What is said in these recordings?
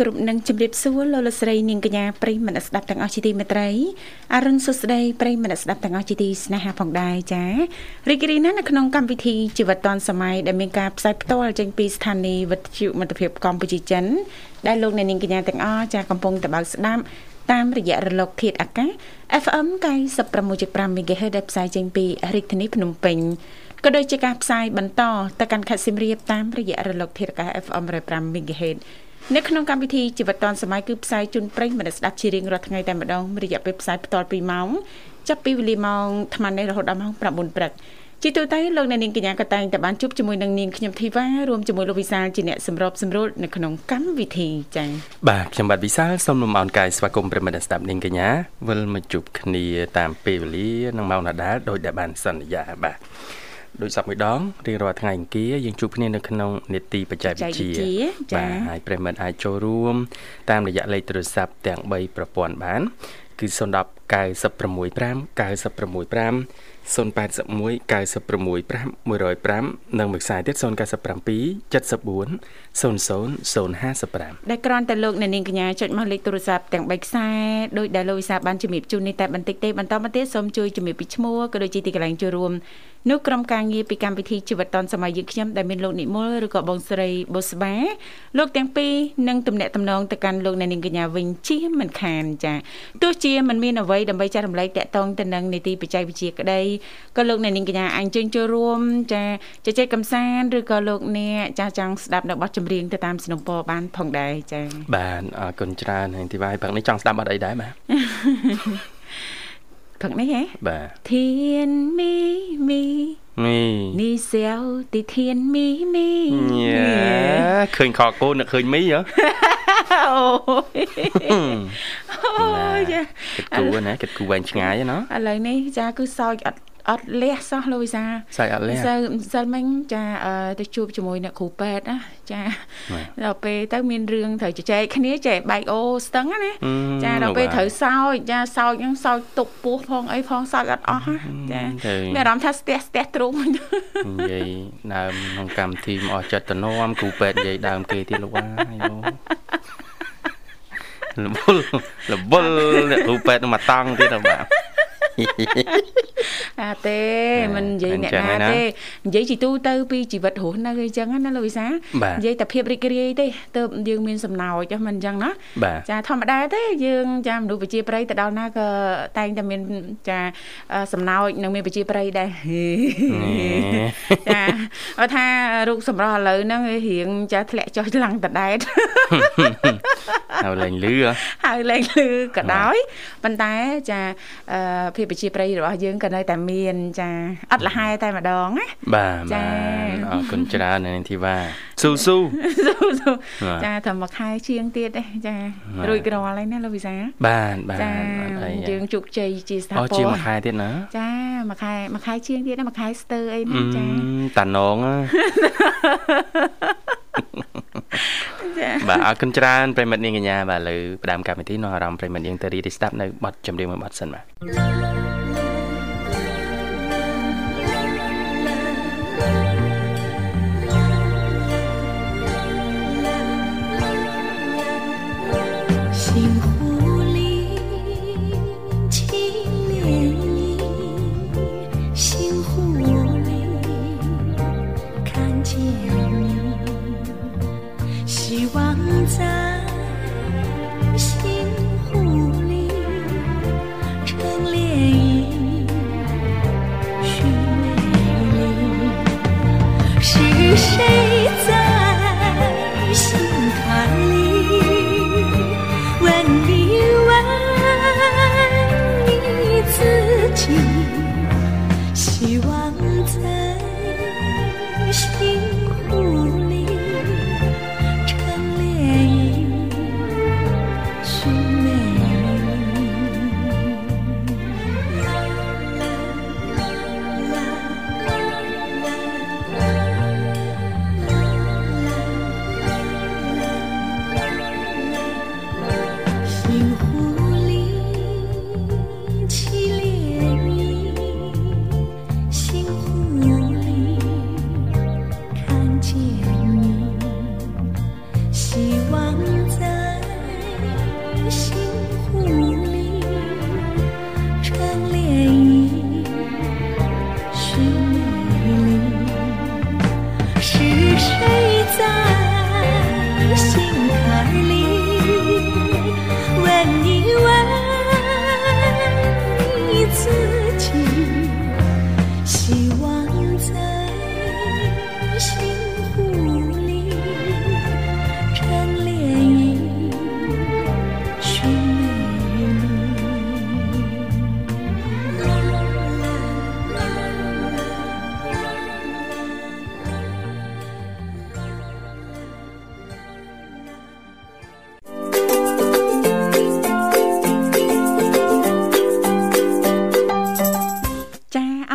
គ្រប់នឹងជម្រាបសួរលោកលកស្រីនាងកញ្ញាប្រិយមិត្តស្ដាប់ទាំងអស់ជាទីមេត្រីអរុនសុស្ដីប្រិយមិត្តស្ដាប់ទាំងអស់ជាទីស្នេហាផងដែរចារីករាយណាស់នៅក្នុងកម្មវិធីជីវិតឌွန်សម័យដែលមានការផ្សាយផ្ទាល់ចេញពីស្ថានីយ៍វិទ្យុមិត្តភាពកម្ពុជាចិនដែលលោកអ្នកនាងកញ្ញាទាំងអស់ចាកំពុងតបស្ដាប់តាមរយៈរលកធាតុអាកាស FM 96.5 MHz ដែលផ្សាយចេញពីរាជធានីភ្នំពេញក៏ដូចជាការផ្សាយបន្តទៅកាន់ខេត្តសៀមរាបតាមរយៈរលកធាតុអាកាស FM 105 MHz នៅក្នុងកម្មវិធីជីវិតឌွန်សម័យគឺផ្សាយជូនប្រិយមិត្តស្ដាប់ជារៀងរាល់ថ្ងៃតែម្ដងរយៈពេលផ្សាយផ្ទាល់2ម៉ោងចាប់ពីវេលាម៉ោង8:00នេះរហូតដល់ម៉ោង9:00ព្រឹកជាទូទៅលោកអ្នកនាងកញ្ញាក៏តែងតែបានជួបជាមួយនឹងនាងខ្ញុំធីវ៉ារួមជាមួយលោកវិសាលជាអ្នកសម្របសម្រួលនៅក្នុងកម្មវិធីចា៎បាទខ្ញុំបាទវិសាលសូមលំអរកាយស្វាគមន៍ប្រិមត្តស្ដាប់នាងកញ្ញាវិលមកជួបគ្នាតាមពេលវេលានិងម៉ោងដដែលដោយដែលបានសន្យាបាទ ដោយសពមួយដងរៀងរាល់ថ្ងៃអង្គារយើងជួបគ្នានៅក្នុងនេតិបច្ចេកវិទ្យាបាទហើយប្រិមិត្តអាចចូលរួម តាមរយៈលេខទូរស័ព្ទទាំង3ប្រព័ន្ធបាន គឺ010 965 965 081 965 105និងមួយខ្សែទៀត097 74 00055ដែលគ្រាន់តែលោកអ្នកនាងកញ្ញាចុចមកលេខទូរស័ព្ទទាំង3ខ្សែដោយដែលលោកវិសាបានជំរាបជូននេះតែបន្តិចទេបន្តមកទៀតសូមជួយជំរាបពីឈ្មោះក៏ដូចជាទីកន្លែងចូលរួម នោះក្រុមការងារពីកម្មវិធីជីវិតឌុនសម័យយើងខ្ញុំដែលមានលោកនិមលឬក៏បងស្រីបុស្បាលោកទាំងពីរនឹងទំនាក់ទំនងទៅកាន់លោកអ្នកនាងកញ្ញាវិញជាមិនខានចាទោះជាមិនមានអ្វីដើម្បីចែករំលែកតាក់ទងទៅនឹងនីតិបច្ចេកវិទ្យាក្តីក៏លោកអ្នកនាងកញ្ញាអញ្ជើញចូលរួមចាជជែកកំសាន្តឬក៏លោកអ្នកចាស់ចង់ស្ដាប់នៅបទចម្រៀងទៅតាមสนុំពរបានផងដែរចាបាទអរគុណច្រើនហើយទីវាយព្រឹកនេះចង់ស្ដាប់បទអីដែរបាទ ព្រឹកនេះហ៎បាទធានមីមីមីនេះសៀវទីធានមីមីញ៉ាឃើញខកគោនឹកឃើញមីហ៎អូយអូយគិតគូណាគិតគូវែងឆ្ងាយណាឥឡូវនេះចាគឺសោចអត់ អត់លះសោះលោកវិសាសាច់អត់លះសិលសិលមិញចាទៅជួបជាមួយអ្នកគ្រូពេទ្យណាចាដល់ពេលទៅមានរឿងត្រូវជជែកគ្នាចែកបែកអូស្ទឹងណាចាដល់ពេលត្រូវសោចចាសោចហ្នឹងសោចទុកពោះផងអីផងសោចអត់អស់ចាមានអារម្មណ៍ថាស្ទះស្ទះទ្រូងនិយាយដើមក្នុងកម្មវិធីមកអស់ចិត្តតំណមគ្រូពេទ្យនិយាយដើមគេទៀតលោកអាយលបុលលបុលអ្នកគ្រូពេទ្យមកតង់ទៀតបាទ អាទេមិននិយាយអ្នកណាទេនិយាយជីទូទៅពីជីវិតរស់នៅអីចឹងណាលោកវិសានិយាយតែភាពរីករាយទេទៅយើងមានសំណោចមិនអញ្ចឹងណាចាធម្មតាទេយើងចាមនុស្សប្រជាប្រិយទៅដល់ណាក៏តែងតែមានចាសំណោចនិងមានប្រជាប្រិយដែរចាអត់ថារូបសម្រស់ឥឡូវហ្នឹងរៀងចាធ្លាក់ចុះឡើងតដែតហើយលែងលឺហើយលែងលឺក៏ដោយប៉ុន្តែចាភាពប្រជាប្រិយរបស់យើងក៏នៅតែមានចាអត់លះហែតែម្ដងណាបាទចាអរគុណច្រើននាងធីវ៉ាស៊ូស៊ូចាតែមួយខែជាងទៀតទេចារួចរាល់ហើយណាលោកវិសាបាទបាទចាយើងជោគជ័យជាស្ថាប័នអូជាមួយខែទៀតណាចាមួយខែមួយខែជាងទៀតណាមួយខែស្ទើអីណាចាតាណង បាទអរគុណច្រើនប្រិមិត្តនាងកញ្ញាបាទលើផ្ដើមកម្មវិធីនោះអារម្មណ៍ប្រិមិត្តនាងទៅរីទីស្ដាប់នៅបទចម្រៀងមួយបទសិនបាទ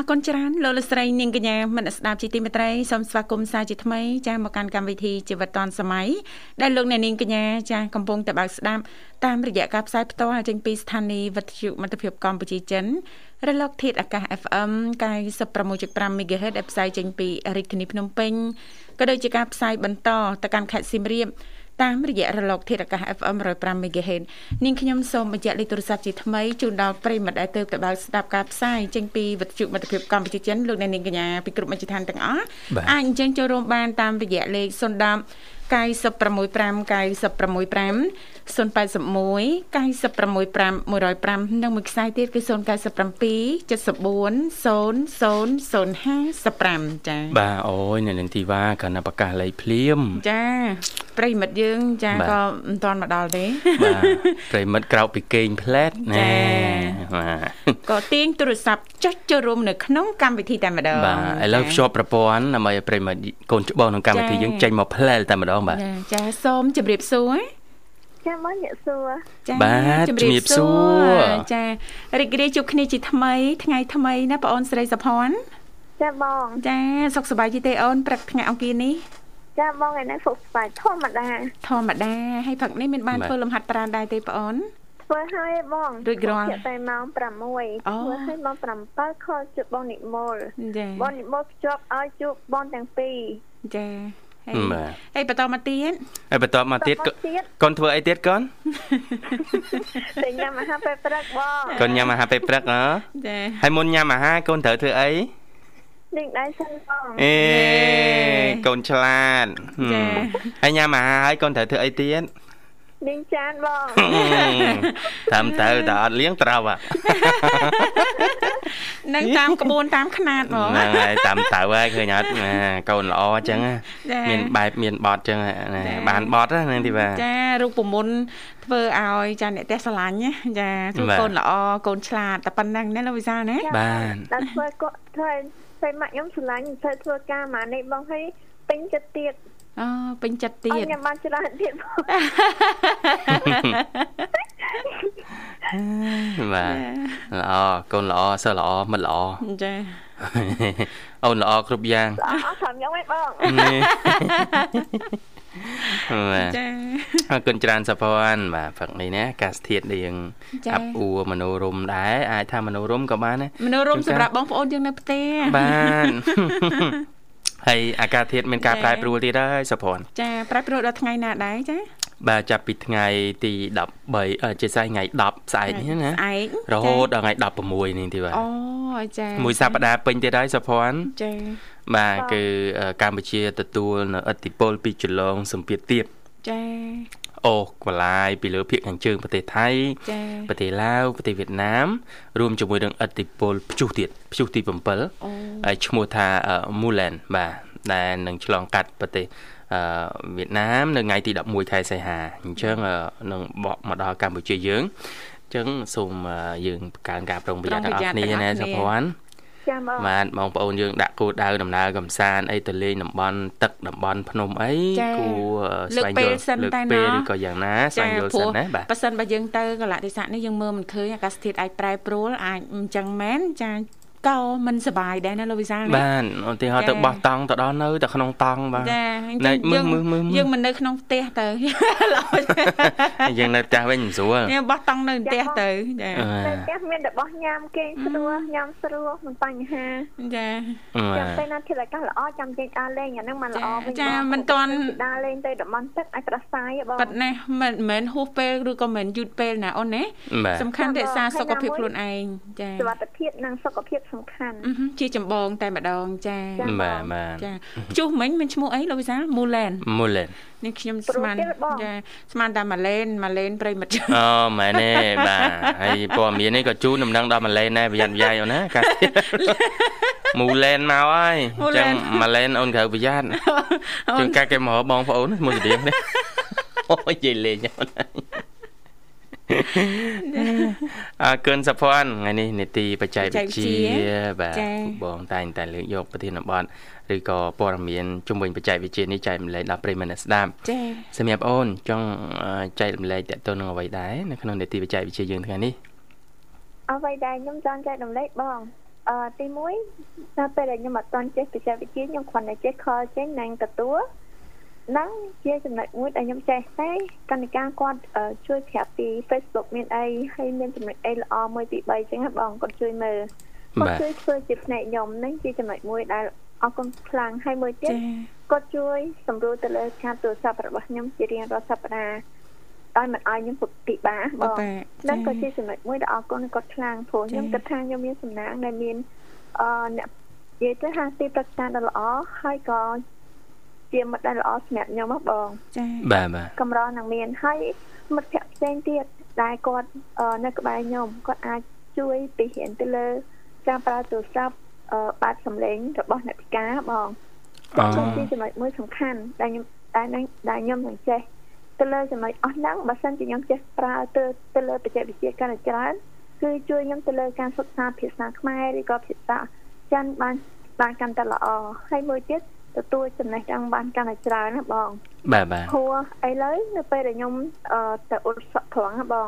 គុណច្រើនលោកលស្រីនាងកញ្ញាមនស្ដាប់ជីទីមេត្រីសូមស្វាគមន៍សាជាថ្មីចាស់មកកាន់កម្មវិធីជីវិតឌွန်សម័យដែលលោកអ្នកនាងកញ្ញាចាស់កំពុងតបស្ដាប់តាមរយៈការផ្សាយផ្ទាល់ចេញពីស្ថានីយ៍វិទ្យុមិត្តភាពកម្ពុជាចិនរលកធាតុអាកាស FM 96.5 MHz ដែលផ្សាយចេញពីរាជធានីភ្នំពេញក៏ដូចជាការផ្សាយបន្តទៅកាន់ខេត្តសៀមរាប តាមរយៈរលកធាតុអាកាស FM 105 MHz នាងខ្ញុំសូមបញ្ជាក់លេខទូរស័ព្ទជាថ្មីជូនដល់ប្រិមត្តដែលទើបទៅបើកស្ដាប់ការផ្សាយចេញពីវិទ្យុមិត្តភាពកម្ពុជាចិនលោកអ្នកនាងកញ្ញាពីគ្រប់មជ្ឈដ្ឋានទាំងអស់អាចអញ្ជើញចូលរួមបានតាមរយៈលេខ010 965 965 081 965 105និងមួយខ្សែទៀតគឺ097 74 0055ចា៎បាទអូយនៅនឹងធីវ៉ាក៏នៅប្រកាសលេខភ្លាម ចាប្រិមិត្តយើង ចាក៏មិនទាន់មកដល់ទេបាទប្រិមិត្តក្រោកពីគេងផ្លែតណែបាទក៏ទាញទូរស័ព្ទចុចចូលរួមនៅក្នុងកម្មវិធីតែម្ដងបាទឥឡូវភ្ជាប់ប្រព័ន្ធដើម្បីឲ្យប្រិមិត្តកូនច្បងក្នុងកម្មវិធីយើងចេញមកផ្លែលតែម្ដងបាទចាសូមជម្រាបសួរ ចាមកអ្នកសួរចាបាទជំរាបសួរចារីករាយជួបគ្នាជាថ្មី ថ្ងៃថ្មីណាបងអូនស្រីសុភ័ណ្ឌចាបងចាសុខសប្បាយទេអូនព្រឹកថ្ងៃអង្គារនេះចាបងឯនេះសុខសប្បាយធម្មតាធម្មតាហើយព្រឹកនេះមានបានធ្វើលំហាត់ប្រាណដែរទេបងអូនធ្វើហើយបងរួចរាល់តែម៉ោង6ធ្វើហើយម៉ោង7ខលជួបបងនិមលបងនិមលភ្ជាប់ឲ្យជួបបងទាំងពីរចា ហើយហើយបន្តមកទៀតហើយបន្តមកទៀតកូនធ្វើអីទៀតកូនតែញ៉ាំអាហារពេលព្រឹកបងកូនញ៉ាំអាហារពេលព្រឹកហ៎ចាហើយមុនញ៉ាំអាហារកូនត្រូវធ្វើអីលេងដៃសិនបងអេកូនឆ្លាតចាហើយញ៉ាំអាហារហើយកូនត្រូវធ្វើអីទៀត លាងចានបងតាមទៅតែអត់លាងត្រូវហ่ะនឹងតាមក្បួនតាមຂ្នាតហ្មងហ្នឹងហើយតាមទៅហើយឃើញអត់កូនល្អអញ្ចឹងមានបែបមានបត់អញ្ចឹងបានបត់ហ្នឹងទីបាទចារូបមន្តធ្វើឲ្យចាអ្នកផ្ទះស្រឡាញ់ចាជួបកូនល្អកូនឆ្លាតតែប៉ុណ្ណឹងណាលោកវិសាលណាបានតែធ្វើគាត់ធ្វើពេលម៉ាក់ខ្ញុំស្រឡាញ់ធ្វើធ្វើការម៉ានេះបងឲ្យពេញចិត្តទៀត អូពេញចិត្តទៀតខ្ញុំបានច្រើនទៀតបាទល្អកូនល្អសិស្សល្អមិត្តល្អចាអូនល្អគ្រប់យ៉ាងល្អត្រឹមខ្ញុំឯងបងចាអរគុណច្រើនសុភ័ណ្ឌបាទព្រឹកនេះណាកាសធាតរៀងអាប់អួរមនោរមដែរអាចថាមនោរមក៏បានដែរមនោរមសម្រាប់បងប្អូនយើងនៅផ្ទះបាន ហើយអាកាសធាតុមានការប្រែប្រួលទៀតហើយសុភ័ណ្ឌចាប្រែប្រួលដល់ថ្ងៃណាដែរចាបាទចាប់ពីថ្ងៃទី13ជាស្អែកថ្ងៃ10ស្អែកនេះណាស្អែករហូតដល់ថ្ងៃ16នេះទីបាទអូចាមួយសប្តាហ៍ពេញទៀតហើយសុភ័ណ្ឌចាបាទគឺកម្ពុជាទទួលនៅឥទ្ធិពលពីចលងសម្ពាធទៀបចា អូកលាយពីលើភាគខាងជើងប្រទេសថៃប្រទេសឡាវប្រទេសវៀតណាមរួមជាមួយនឹងឥទ្ធិពលព្យុះទៀតព្យុះទី7ហើយឈ្មោះថា Mulan បាទដែលនឹងឆ្លងកាត់ប្រទេសអឺវៀតណាមនៅថ្ងៃទី11ខែសីហាអញ្ចឹងនឹងបកមកដល់កម្ពុជាយើងអញ្ចឹងសូមយើងបង្កើនការប្រុងប្រយ័ត្នទាំងអស់គ្នាណាសុភ័ណ្ឌ ចាបងបាទបងប្អូនយើងដាក់គោលដៅដំណើរកំសាន្តអីទៅលេងតំបន់ទឹកតំបន់ភ្នំអីគួរស្វែងយល់លើកពេលឬក៏យ៉ាងណាស្វែងយល់សិនណាបាទប៉ះសិនបើយើងទៅកលៈទេសៈនេះយើងមើលមិនឃើញអាកាសធាតុអាចប្រែប្រួលអាចអញ្ចឹងមែនចា ក៏មិនសុបាយដែរណាលោកវិសាលបាទឧទាហរណ៍ទៅបោះតង់ទៅដល់នៅតែក្នុងតង់បាទចាយើងយើងមិននៅក្នុងផ្ទះទៅយើងនៅផ្ទះវិញមិនស្រួលយើងបោះតង់នៅផ្ទះទៅចានៅផ្ទះមានតែបោះញ៉ាំគេស្រួលញ៉ាំស្រួលមិនបញ្ហាចាចាំពេលណាធាតុអាកាសល្អចាំចេញដើរលេងអាហ្នឹងមិនល្អវិញចាមិនតាន់ដើរលេងទៅតំបន់ទឹកអាចប្រសាយបងប៉ិតណាមិនមែនហួសពេលឬក៏មិនយឺតពេលណាអូនណាសំខាន់រក្សាសុខភាពខ្លួនឯងចាសុខភាពនិងសុខភាពសំខាន់ជាចម្បងតែម្ដងចាបាទបាទចាជុះមិញមានឈ្មោះអីលោកវិសាលមូលែនមូលែននេះខ្ញុំស្មានចាស្មានតែម៉ាឡេនម៉ាឡេនប្រិមិត្តអូមែនទេបាទហើយព័ត៌មាននេះក៏ជូនដំណឹងដល់ម៉ាឡេនដែរប្រយ័ត្នប្រយែងអូនណាកាមូលែនមកហើយអញ្ចឹងម៉ាឡេនអូនត្រូវប្រយ័ត្នជួនកាត់គេមកបងប្អូនមួយស្រៀងនេះអូយនិយាយលេងអូន អរគុណសុភ័ណ្ឌថ្ងៃនេះនេតិបច្ចេកវិទ្យាបាទបងតែងតែលើកយកប្រធានបទឬក៏ព័ត៌មានជំវិញបច្ចេកវិទ្យានេះចែករំលែកដល់ប្រិយមិត្តស្ដាប់ចា៎សម្រាប់អូនចង់ចែករំលែកតទៅនឹងអ្វីដែរនៅក្នុងនេតិបច្ចេកវិទ្យាយើងថ្ងៃនេះអ្វីដែលខ្ញុំចង់ចែករំលែកបងអឺទី1ដល់ពេលដែលខ្ញុំអត់ទាន់ចេះបច្ចេកវិទ្យាខ្ញុំគ្រាន់តែចេះខលចេញនិងទទួល ហ្នឹងជាចំណុចមួយដែលខ្ញុំចេះតែកណ្ឌិកាគាត់ជួយប្រាប់ពី Facebook មានអីហើយមានចំណុចអីល្អមួយពី3ចឹងបងគាត់ជួយមើលគាត់ជួយធ្វើជាផ្នែកខ្ញុំហ្នឹងជាចំណុចមួយដែលអរគុណខ្លាំងហើយមួយទៀតគាត់ជួយសម្រួលទៅលើការទូរស័ព្ទរបស់ខ្ញុំជារៀងរាល់សប្តាហ៍ដោយមិនឲ្យខ្ញុំពិបាកបងនឹងក៏ជាចំណុចមួយដែលអរគុណគាត់ខ្លាំងព្រោះខ្ញុំគិតថាខ្ញុំមានសំណាងដែលមានអឺអ្នកនិយាយទៅហាទីប្រឹក្សាដ៏ល្អហើយក៏ ជាមិត្តដែលល្អសម្រាប់ខ្ញុំហ៎បងចា៎បាទបាទកម្រនឹងមានហើយមិត្តភក្តិផ្សេងទៀតដែលគាត់នៅក្បែរខ្ញុំគាត់អាចជួយពីរៀនទៅលើការប្រើទូរស័ព្ទបាតសំឡេងរបស់អ្នកពិការបងអូជាចំណុចមួយសំខាន់ដែលខ្ញុំដែលដែលខ្ញុំនឹងចេះទៅលើចំណុចអស់ហ្នឹងបើសិនជាខ្ញុំចេះប្រើទៅទៅលើបច្ចេកវិទ្យាកាន់តែច្រើនគឺជួយខ្ញុំទៅលើការសិក្សាភាសាខ្មែរឬក៏ភាសាចិនបានបានកាន់តែល្អហើយមួយទៀត ទទួលចំណេះដឹងបានកាន់តែច្រើនណាបង បាទបាទព្រោះឥឡូវនៅពេលដែលខ្ញុំទៅឧស្សាហ៍ត្រង់ណាបង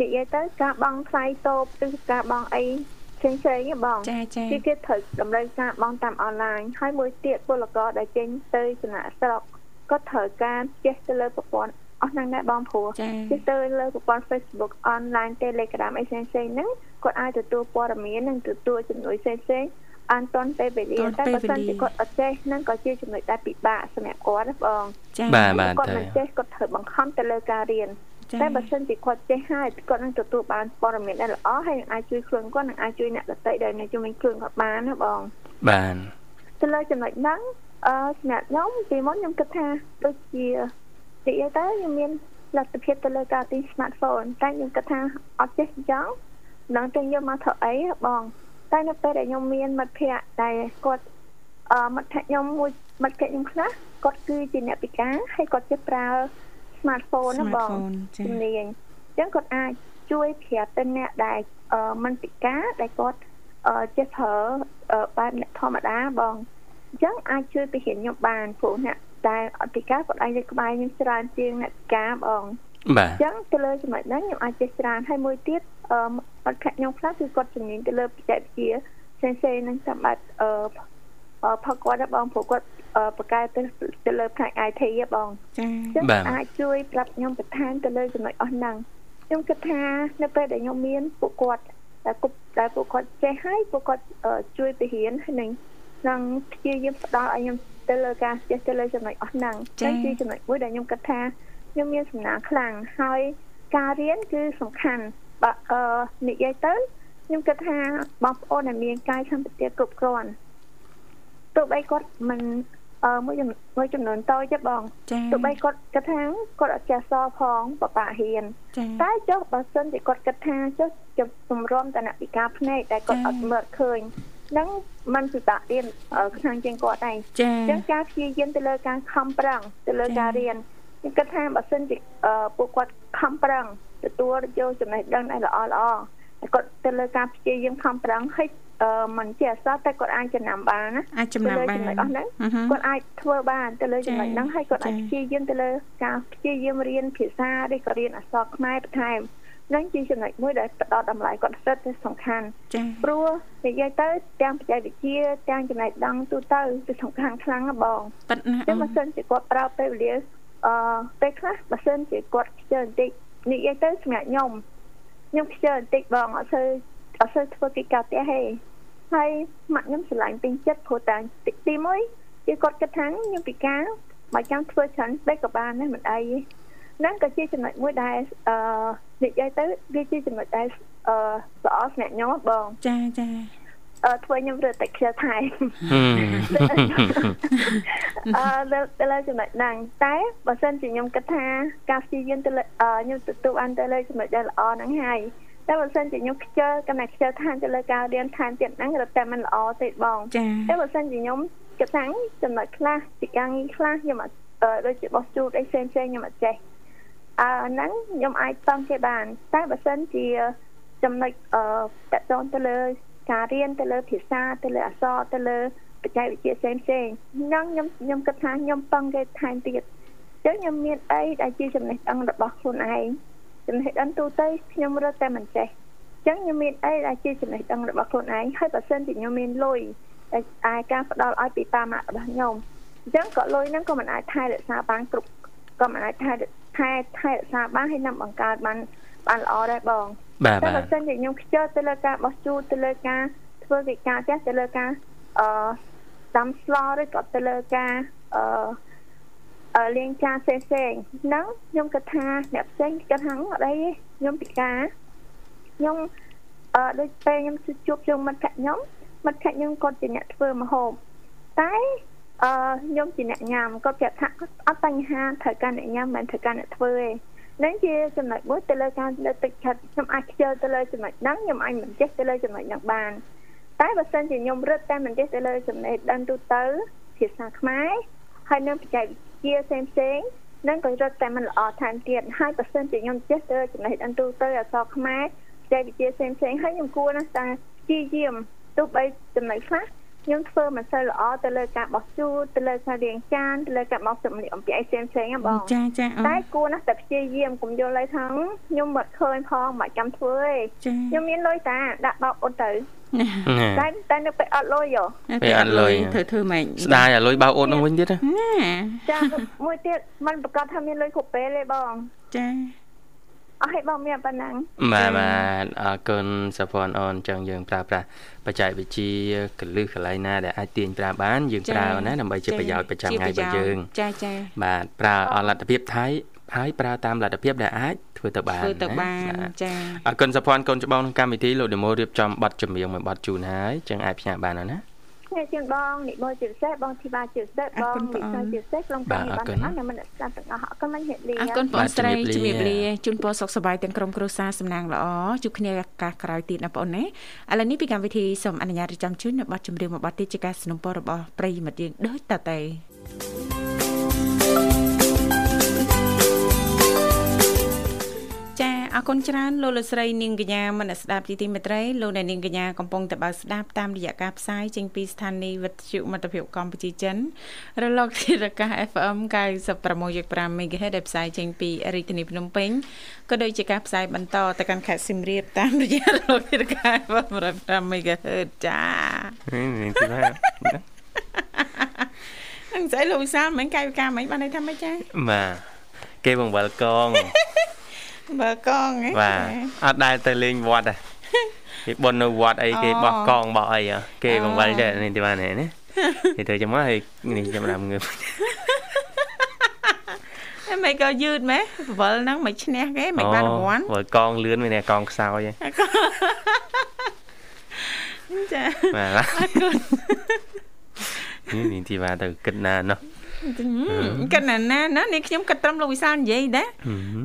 និយាយទៅការបង់ថ្លៃតូបឬការបង់អីផ្សេងផ្សេងហ៎បងចាចាគឺគេត្រូវតម្រូវការបង់តាមអនឡាញហើយមួយទៀតពលករដែលចេញទៅចំណាក់ស្រុកក៏ត្រូវការចេះទៅលើប្រព័ន្ធអស់ហ្នឹងដែរបងព្រោះចេះទៅលើប្រព័ន្ធ Facebook online Telegram អីផ្សេងផ្សេងហ្នឹងគាត់អាចទទួលព័ត៌មាននិងទទួលជំនួយផ្សេងផ្សេង អានតនពេលវេលាតែបើសិនជាគាត់អត់ចេះហ្នឹងក៏ជាចំណុចដែលពិបាកសម្រាប់គាត់ណាបងចា៎បាទបាទគាត់មិនចេះគាត់ត្រូវបង្ខំទៅលើការរៀនតែបើសិនជាគាត់ចេះហើយគាត់នឹងទទួលបានព័ត៌មានដែលល្អហើយនឹងអាចជួយខ្លួនគាត់នឹងអាចជួយអ្នកដទៃដែលនៅជុំវិញខ្លួនគាត់បានណាបងបានទៅលើចំណុចហ្នឹងអឺសម្រាប់ខ្ញុំពីមុនខ្ញុំគិតថាដូចជានិយាយទៅខ្ញុំមានលទ្ធភាពទៅលើការទិញ smartphone តែខ្ញុំគិតថាអត់ចេះអញ្ចឹងនឹងទិញយកមកធ្វើអីបង តែនៅពេលដែលខ្ញុំមានមិត្តភ័ក្តិដែលគាត់អឺមិត្តភ័ក្តិខ្ញុំមួយមិត្តភ័ក្តិខ្ញុំខ្លះគាត់គឺជាអ្នកពិការហើយគាត់ចេះប្រើ smartphone ណាបងជំនាញអញ្ចឹងគាត់អាចជួយប្រាប់ទៅអ្នកដែលមិនពិការដែលគាត់ចេះប្រើបែបអ្នកធម្មតាបងអញ្ចឹងអាចជួយពហិនខ្ញុំបានព្រោះអ្នកដែលអធិការគាត់អាចនៅក្បែរខ្ញុំច្រើនជាងអ្នកពិការបង បាទអញ្ចឹងទៅលើចំណុចហ្នឹងខ្ញុំអាចចេះច្រើនហើយមួយទៀតអឺអត់ខាក់ខ្ញុំខ្លះគឺគាត់ជំនាញទៅលើបច្ចេកវិទ្យាផ្សេងៗនឹងសម្បត្តិអឺផកគាត់បងព្រោះគាត់បកកែទៅទៅលើផ្នែក IT ហ៎បងចា៎អាចជួយប្រាប់ខ្ញុំបន្ថែមទៅលើចំណុចអស់ហ្នឹងខ្ញុំគិតថានៅពេលដែលខ្ញុំមានពួកគាត់តែគុកតែពួកគាត់ចេះហើយពួកគាត់ជួយពហៀនហើយនឹងនឹងព្យាយាមផ្ដល់ឲ្យខ្ញុំទៅលើការចេះទៅលើចំណុចអស់ហ្នឹងតែជាចំណុចមួយដែលខ្ញុំគិតថា ខ្ញុំមានសំណាងខ្លាំងហើយការរៀនគឺសំខាន់បើអឺនិយាយទៅខ្ញុំគិតថាបងប្អូនដែលមានកាយសម្បត្តិគ្រប់គ្រាន់ទោះបីគាត់មិនអឺមួយមួយចំនួនតូចទេបងទោះបីគាត់គិតថាគាត់អត់ចេះសផងបបាក់ហ៊ានតែចុះបើសិនជាគាត់គិតថាចុះជំរំតនពិការភ្នែកតែគាត់អត់មើលឃើញនឹងมันពិបាករៀនខ្លាំងជាងគាត់ឯងចា៎ចឹងការព្យាយាមទៅលើការខំប្រឹងទៅលើការរៀន ខ្ញុំគិតថាបើសិនជាពួកគាត់ខំប្រឹងទទួលយកចំណេះដឹងដែលល្អល្អគាត់ទៅលើការព្យាយាមខំប្រឹងហើយអឺមិនជាអសតតែគាត់អាចចំណាំបានណាអាចចំណាំបានចំណុចអស់ហ្នឹងគាត់អាចធ្វើបានទៅលើចំណុចហ្នឹងហើយគាត់អាចព្យាយាមទៅលើការព្យាយាមរៀនភាសាឬក៏រៀនអក្សរខ្មែរបន្ថែមនឹងជាចំណុចមួយដែលផ្ដោតតម្លៃគាត់សិតទៅសំខាន់ព្រោះនិយាយទៅទាំងបច្ចេកវិទ្យាទាំងចំណេះដឹងទូទៅគឺសំខាន់ខ្លាំងណាស់បងប៉ិតណាស់តែបើសិនជាគាត់ប្រើពេលវេលា អឺពេលខ្លះបើសិនជាគាត់ខ្ជិលបន្តិចនិយាយទៅសម្រាប់ខ្ញុំខ្ញុំខ្ជិលបន្តិចបងអត់សូវអត់សូវធ្វើកិច្ចការផ្ទះទេហើយម៉ាក់ខ្ញុំស្រឡាញ់ពេញចិត្តព្រោះតែទី1គឺគាត់គិតថាខ្ញុំពិការបើចង់ធ្វើច្រើនពេកក៏បានដែរមិនអីហ្នឹងក៏ជាចំណុចមួយដែលអឺនិយាយទៅវាជាចំណុចដែលអឺល្អសម្រាប់ខ្ញុំបងចាចាអឺ ធ្វើខ្ញុំរត់តែខ្ជិលថែអឺទៅលើចំណុចហ្នឹងតែបើសិនជាខ្ញុំគិតថាការព្យាយាមទៅលើខ្ញុំទទួលបានទៅលើចំណុចដែលល្អហ្នឹងហើយតែបើសិនជាខ្ញុំខ្ជិលកណ្ដាខ្ជិលឋានទៅលើការរៀនឋានទៀតហ្នឹងរត់តែមិនល្អទេបងតែបើសិនជាខ្ញុំគិតថាចំណុចខ្លះពីការងារខ្លះខ្ញុំអត់ដូចជាបោះជូតអីផ្សេងផ្សេងខ្ញុំអត់ចេះអឺហ្នឹងខ្ញុំអាចតង់គេបាន តែបើសិនជាចំណុចអឺតកតងទៅលើ ការរៀនទៅលើភាសាទៅលើអក្សរទៅលើបច្ចេកវិទ្យាផ្សេងផ្សេងហ្នឹងខ្ញុំខ្ញុំគិតថាខ្ញុំពឹងគេថែមទៀតអញ្ចឹងខ្ញុំមានអីដែលជាចំណេះដឹងរបស់ខ្លួនឯងចំណេះដឹងទូទៅខ្ញុំរត់តែមិនចេះចឹងខ្ញុំមានអីដែលជាចំណេះដឹងរបស់ខ្លួនឯងហើយបើសិនជាខ្ញុំមានលុយដែលអាចការផ្ដល់ឲ្យពីប៉ាម៉ាក់របស់ខ្ញុំអញ្ចឹងក៏លុយហ្នឹងក៏មិនអាចថែរក្សាបានគ្រប់ក៏មិនអាចថែថែថែរក្សាបានហើយនឹងបង្កើតបានបានល្អដែរបង បាទតែបាបើទសិនជាខ្ញុំខ្ជិលទៅលើការបោះជូតទៅលើការធ្វើកិច្ចការផ្ទះទៅលើការអឺដាំស្លឬក៏ទៅលើការអឺអឺលេងការផ្សេងផ្សេងៗហ្នឹងខ្ញុំគិតថាអ្នកផ្សេងគិតថាអត់អីទេខ្ញុំពិការខ្ញុំអឺដូចពេលខ្ញុំជួបជុំមិត្តភក្តិខ្ញុំមិត្តភក្តិខ្ញុំគាត់ជាអ្នកធ្វើម្ហូបតែអឺខ្ញុំជាអ្នកញ៉ាំគាត់ប្រាប់ថាអត់បញ្ហាត្រូវការអ្នកញ៉ាំមិនត្រូវការអ្នកធ្វើទេ នឹងជាចំណុចមួយទៅលើការលើកទឹកចិត្តខ្ញុំអាចខ្ជិលទៅលើចំណុចហ្នឹងខ្ញុំអាចមិនចេះទៅលើចំណុចហ្នឹងបានតែបើសិនជាខ្ញុំរត់តែមិនចេះទៅលើចំណេះដឹងទូទៅភាសាខ្មែរហើយនឹងបច្ចេកវិទ្យាផ្សេងផ្សេងៗនឹងក៏រត់តែមិនល្អថែមទៀតហើយបើសិនជាខ្ញុំចេះទៅលើចំណេះដឹងទូទៅអក្សរខ្មែរបច្ចេកវិទ្យាផ្សេងផ្សេងៗហើយខ្ញុំគួរណាស់តែព្យាយាមទោះបីចំណុចខ្លះ ខ្ញុំធ្វើមិនសូវល្អទៅលើការបោះជូតទៅលើការរៀងចានទៅលើការបោះសម្លៀកបំពាក់ផ្សេងផ្សេងៗហ្នឹងបងចាចាអូតែគួរណាស់តែព្យាយាមកុំយល់ឲ្យថាខ្ញុំមិនឃើញផងមិនចាំធ្វើទេចាខ្ញុំមានលុយតាដាក់បោកអ៊ុតទៅណាតែតែនៅពេលអត់លុយហ៎ពេលអត់លុយធ្វើធ្វើម៉េចស្ដាយអាលុយបោអូននឹងវិញទៀតណាណាចាមួយទៀតมันប្រកាសថាមានលុយគ្រប់ពេលទេបងចា អស់ឲ្យបងមានប៉ុណ្ណឹងបាទបាទអរគុណសុភ័ណ្ឌអូនចឹងយើងប្រើប្រាស់បច្ចេកវិទ្យាកលឹះកន្លែងណាដែលអាចទាញប្រើបានយើងប្រើណាដើម្បីជាប្រយោជន៍ប្រចាំថ្ងៃរបស់យើងចាចាបាទប្រើអស់លទ្ធភាពថៃហើយប្រើតាមលទ្ធភាពដែលអាចធ្វើទៅបានធ្វើទៅណាបានបាទចាអរគុណសុភ័ណ្ឌកូនច្បងក្នុងកម្មវិធីលោកដេម៉ូរៀបចំប័ណ្ណចម្រៀងមួយប័ណ្ណជូនហើយចឹងអាចផ្ញើបានហើយណា អ្នកជាងបងនិមលជាពិសេសបងធីបាជាពិសេសបងវិសាជាពិសេសក្នុងកម្មវិធីបានទាំងអស់អ្នកមិនស្ដាប់ទាំងអស់អរគុណមិនហេតុលី អរគុណបងស្រីជំរាបលាជូនពរសុខសប្បាយទាំងក្រុមគ្រួសារសំណាងល្អជួបគ្នាឱកាសក្រោយទៀតណាបងអូនណាឥឡូវនេះពីកម្មវិធីសូមអនុញ្ញាតរៀបចំជូននៅប័ណ្ណចម្រៀងមួយប័ណ្ណទៀតជាការสนับสนุนរបស់ប្រិយមិត្តយើងដូចតទៅចា អរគុណច្រើនលោកលោកស្រីនាងកញ្ញាមនស្ដាប់ជីទីមេត្រីលោកអ្នកនាងកញ្ញាកំពុងតែបើកស្ដាប់តាមរយៈការផ្សាយចេញពីស្ថានីយ៍វិទ្យុមិត្តភាពកម្ពុជាចិនរលកធារកាស FM 96.5 MHz ដែលផ្សាយចេញពីរាជធានីភ្នំពេញក៏ដូចជាការផ្សាយបន្តទៅកាន់ខេត្តសៀមរាបតាមរយៈរលកធារកាស FM 105 MHz ចានេះទីបាទអញ្ចឹងលោកវិសាលមិនកាយវិការមិនបានន័យថាម៉េចចាបាទគេបង្វិលកង បើកងហ៎បាទអត់ដែលទៅលេងវត្តទេគេបន់នៅវត្តអីគេបោះកងបោះអីហ៎គេបង្វិលចេះនេះទីបាទនេះណាគេទៅចាំមកហើយនេះចាំដាំងើបហើយមិនក៏យឺតម៉េះបវលហ្នឹងមិនឈ្នះគេមិនបានរង្វាន់វល់កងលឿនវិញកងខ្សោយចាបាទអរគុណនេះនេះទីបាទទៅគិតណាណោះ គិតណាណាណានេះខ្ញុំគិតត្រឹមលោកវិសាលនិយាយដែរ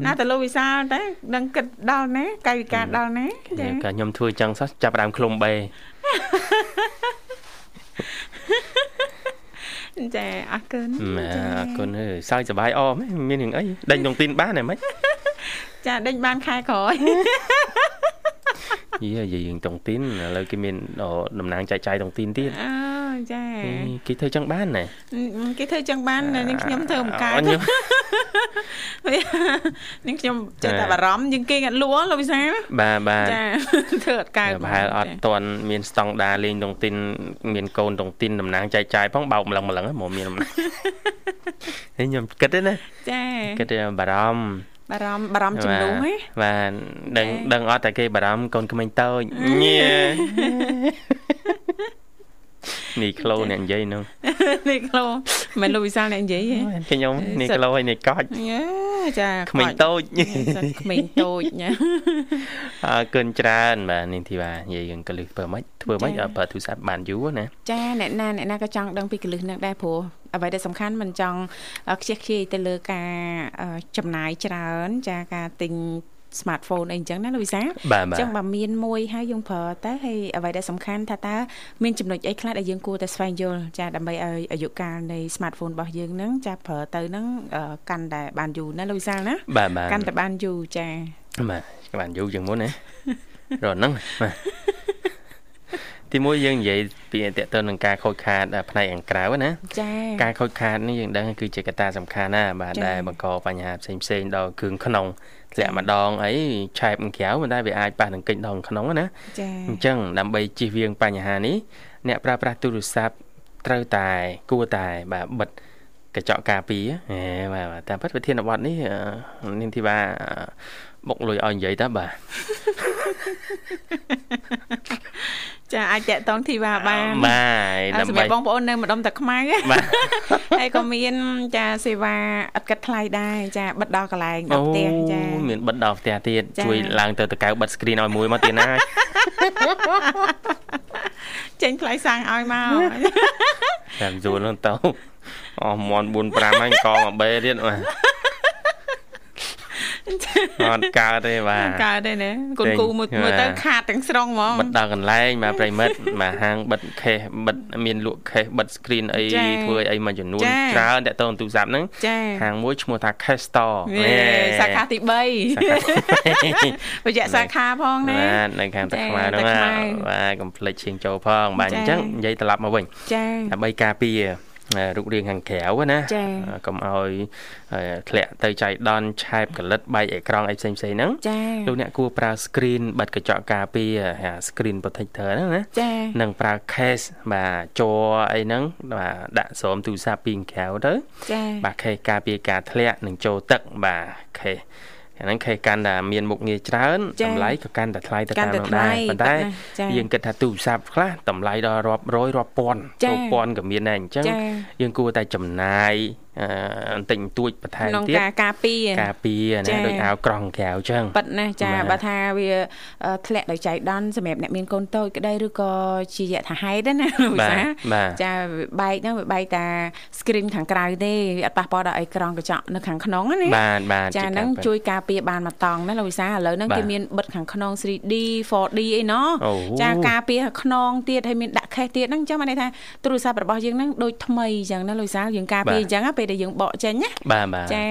ណាតែលោកវិសាលតែដឹងគិតដល់ណាកាយវិការដល់ណាចាកាខ្ញុំធ្វើចឹងសោះចាប់ដើមឃ្លុំបេចាអរគុណបាទអរគុណអើយសើចសប្បាយអមមានរឿងអីដេញតុងទីនបានហ៎មិនចាដេញបានខែក្រោយ យីយើងតុងទីនឥឡូវគេមានតំណាងចែកចាយតុងទីនទៀតអើចាគេធ្វើចឹងបានណែគេធ្វើចឹងបាននឹងខ្ញុំធ្វើមិនកើតខ្ញុំនឹងខ្ញុំចេះតែបារម្ភយើងគេអត់លួលោកវិសាលបាទបាទចាធ្វើអត់កើតប្រហែលអត់តន់មានស្តង់ដារលេងតុងទីនមានកូនតុងទីនតំណាងចែកចាយផងបោកម្លឹងម្លឹងហ្មងមានតំណាងនេះខ្ញុំគិតទេណាចាគិតទេបារម្ភ បារម្ភបារម្ភចំនួនហ៎បាទដឹងដឹងអត់តែគេបារម្ភកូនក្មេងតូចញ៉ែនេះក្លូអ្នកនិយាយនោះនេះក្លោមិនលោកវិសាលអ្នកនិយាយទេខ្ញុំនេះក្លូហើយនេះកោចញ៉ាចាក្មេងតូចសិនក្មេងតូចណាអើគុណច្រើនបាទនេះទីបាទនិយាយយើងកលឹះធ្វើម៉េចធ្វើម៉េចឲ្យប្រើទូរស័ព្ទបានយូរណាចាអ្នកណាអ្នកណាក៏ចង់ដឹងពីកលឹះនឹងដែរព្រោះ អ្វីដែលសំខាន់មិនចង់ខ្ជិះខ្ជាយទៅលើការចំណាយច្រើន ចាការទិញ smartphone អីអញ្ចឹងណាលោកវិសាបាទអបាទញ្ចឹងបើមានមួយហើយយើងប្រើទៅហើយអ្វីដែលសំខាន់ថាតើមានចំណុចអីខ្លះដែលយើងគួរតែស្វែងយល់ចាដើម្បីឲ្យអាយុកាលនៃ smartphone របស់យើងហ្នឹងចាប្រើទៅហ្នឹងអឺកាន់តែបានយូរណាលោកវិសាលណាបាទបាទកាន់តែបានយូរចាបាទបានយូរជាងមុនណារត់ហ្នឹងបាទ ទីទីមួយយើងនិយាយពីតកតនឹងការខូចខាតផ្នែកខាងក្រៅណាចាការខូចខាតនេះយើងដឹងគឺជាកត្តាសំខាន់ណាបាទដែលបង្កបញ្ហាផ្សេងផ្សេងដល់គ្រឿងក្នុងធ្លាក់ម្ដងអីឆែបក្រៅមិនតែវាអាចប៉ះនឹងកិច្ចដល់ក្នុងណាចាអញ្ចឹងដើម្បីជៀសវាងបញ្ហានេះអ្នកប្រើប្រាស់ទូរស័ព្ទត្រូវតែគួរតែបាទបិទកញ្ចក់ការពារហេបាទតាមពិតវិធានបទនេះនាងធីបាបុកលុយឲ្យនិយាយតើបាទ ចាអាចតាក់តងធីវ៉ាបានបាទសម្រាប់បងប្អូននៅម្ដុំតាខ្មៅបាទហើយក៏មានចាសេវាឥតគិតថ្លៃដែរចាបិទដល់កន្លែងដល់ផ្ទះចាមានបិទដល់ផ្ទះទៀតចា៎ជួយឡើងទៅតកៅបិទ screen ឲ្យមួយមកទៀតណាចេញថ្លៃសាំងឲ្យមកតាមយួនហ្នឹងទៅអស់មន់4 5ហើយកមកបេទៀតបាទ អត់កើតទេបាទកើតទេណាគុនគូមួយចេញមួយទៅបាទខាតទាំងស្រុងហ្មងបិទដល់កន្លែងបាទប្រិមិត្តបាទហាងបិទខេសបិទមានលក់ខេសបិទ screen អីចា៎ធ្វើអីមួយចំនួនចា៎ច្រើនតាក់ទងទូរស័ព្ទហ្នឹងចាហាងមួយឈ្មោះថា Cash Store យេសាខាទី3សាខាបច្ចៈសាខាផងណាបាទនៅខាងទឹកចា៎ខ្មៅហ្នឹងទឹកខ្មៅបាទកុំភ្លេចឈៀងចូលផងបាទចា៎អញ្ចឹងនិយាយត្រឡប់មកវិញចាដើម្បីការពារអឺ រូបរាងខាងក្រៅណាចា៎អឺកុំឲ្យអឺធ្លាក់ទៅចៃដន្យឆែបកលិតបែកអេក្រង់អីផ្សេងៗហ្នឹងចាលោកអ្នកគួរប្រើ screen បិទកញ្ចក់ការពារអា screen protector ហ្នឹងណាចានិងប្រើ case បាទជ័រអីហ្នឹងបាទដាក់ស្រោមទូរស័ព្ទពីក្រៅទៅចាបាទ case ការពារការធ្លាក់និងចូលទឹកបាទ case អាហ្នឹង case កាន់តែមានមុខងារច្រើនចា៎តម្លៃក៏កាន់តែថ្លៃទៅកាន់តាមតែនោះដែរថ្លៃប៉ុន្តែប៉ុន្តែចា៎យើងគិតថាទូរស័ព្ទខ្លះតម្លៃដល់រាប់រយរាប់ពាន់ចា៎ចូលពាន់ក៏មានដែរអញ្ចឹងចា៎យើងគួរតែចំណាយអឺ បន្តិចបន្តួចបន្ថែមក្នុងទៀតការការពារការពារចា៎ណាដោយអាវក្រង់ក្រៅអញ្ចឹងប៉ិតណាស់ចាបាទបើថាវាអឺធ្លាក់ដោយចៃដន្យសម្រាប់អ្នកមានកូនតូចក្តីឬក៏ជាយថាហេតុណាលោកវិសាបាទចាវាបែកហ្នឹងវាបែកតា screen ខាងក្រៅទេវាអត់ប៉ះពាល់ដល់អីក្រង់កញ្ចក់នៅខាងក្នុងណាបាទបាទចាជាហ្នឹងការពិតជួយការពារបានមកតង់ណាលោកវិសាឥឡូវហ្នឹងបាទគេមានបិទខាងក្នុង 3D 4D អីណោះអូចាការពារខាងក្នុងទៀតហើយមានដាក់ខេសទៀតហ្នឹងអញ្ចឹងបានន័យថាទូរស័ព្ទរបស់យើងហ្នឹងដូចថ្មីអញ្ចឹងណាលោកវិសាយើងការពារអញ្ចឹងណាពេលដែលយើងបកចេញណាបាទបាទចា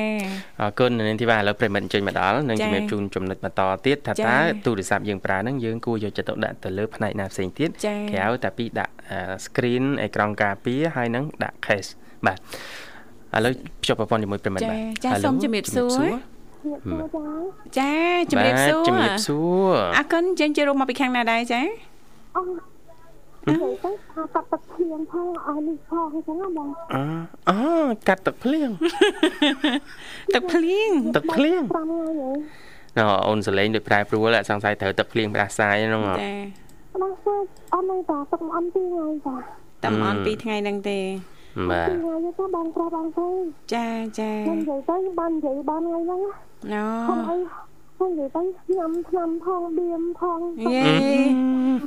អរគុណនាងធីវ៉ាឥឡូវប្រិមិត្តអញ្ជើញមកដល់នឹងចា៎ជំរាបជូនចំណុចបន្តទៀតថាចា៎តើទូរស័ព្ទយើងប្រើហ្នឹងយើងគួរយកចិត្តទុកដាក់ទៅលើផ្នែកណាផ្សេងទៀតចា៎ក្រៅតែពីដាក់អឺ screen អេក្រង់ការពារហើយនឹងដាក់ case បាទឥឡូវភ្ជាប់ប្រព័ន្ធជាមួយប្រិមិត្តចា៎បាទចា៎ Hello សូមជំរាបសួរខ្ញុំសួរចាចាជំរាបសួរបាទជំរាបសួរអរគុណចេញចូលរួមមកពីខាងណាដែរចាអូ និយាយទៅថាកាត់ទឹកភ្លៀងផងឲ្យនេះផងអញ្ចឹងហ៎បងអអូកាត់ទឹកភ្លៀងទឹកភ្លៀងទឹកភ្លៀង5ថ្ងៃហ៎ណ៎អូនសលេងដូចប្រែប្រួលសង្ស័យត្រូវទឹកភ្លៀងផ្ដាសាយហ្នឹងហ៎ចាបងសួរអត់នៅតាទឹកអន់ពីថ្ងៃចាតាមអនពីថ្ងៃហ្នឹងទេបាទពីថ្ងៃទៅបងប្រាប់បងទៅចាចាខ្ញុំនិយាយទៅបាននិយាយបានថ្ងៃហ្នឹងណូខ្ញុំអី ខ្ញុំនិយាយទៅញ៉ាំថ្នាំផងបៀមផងយេ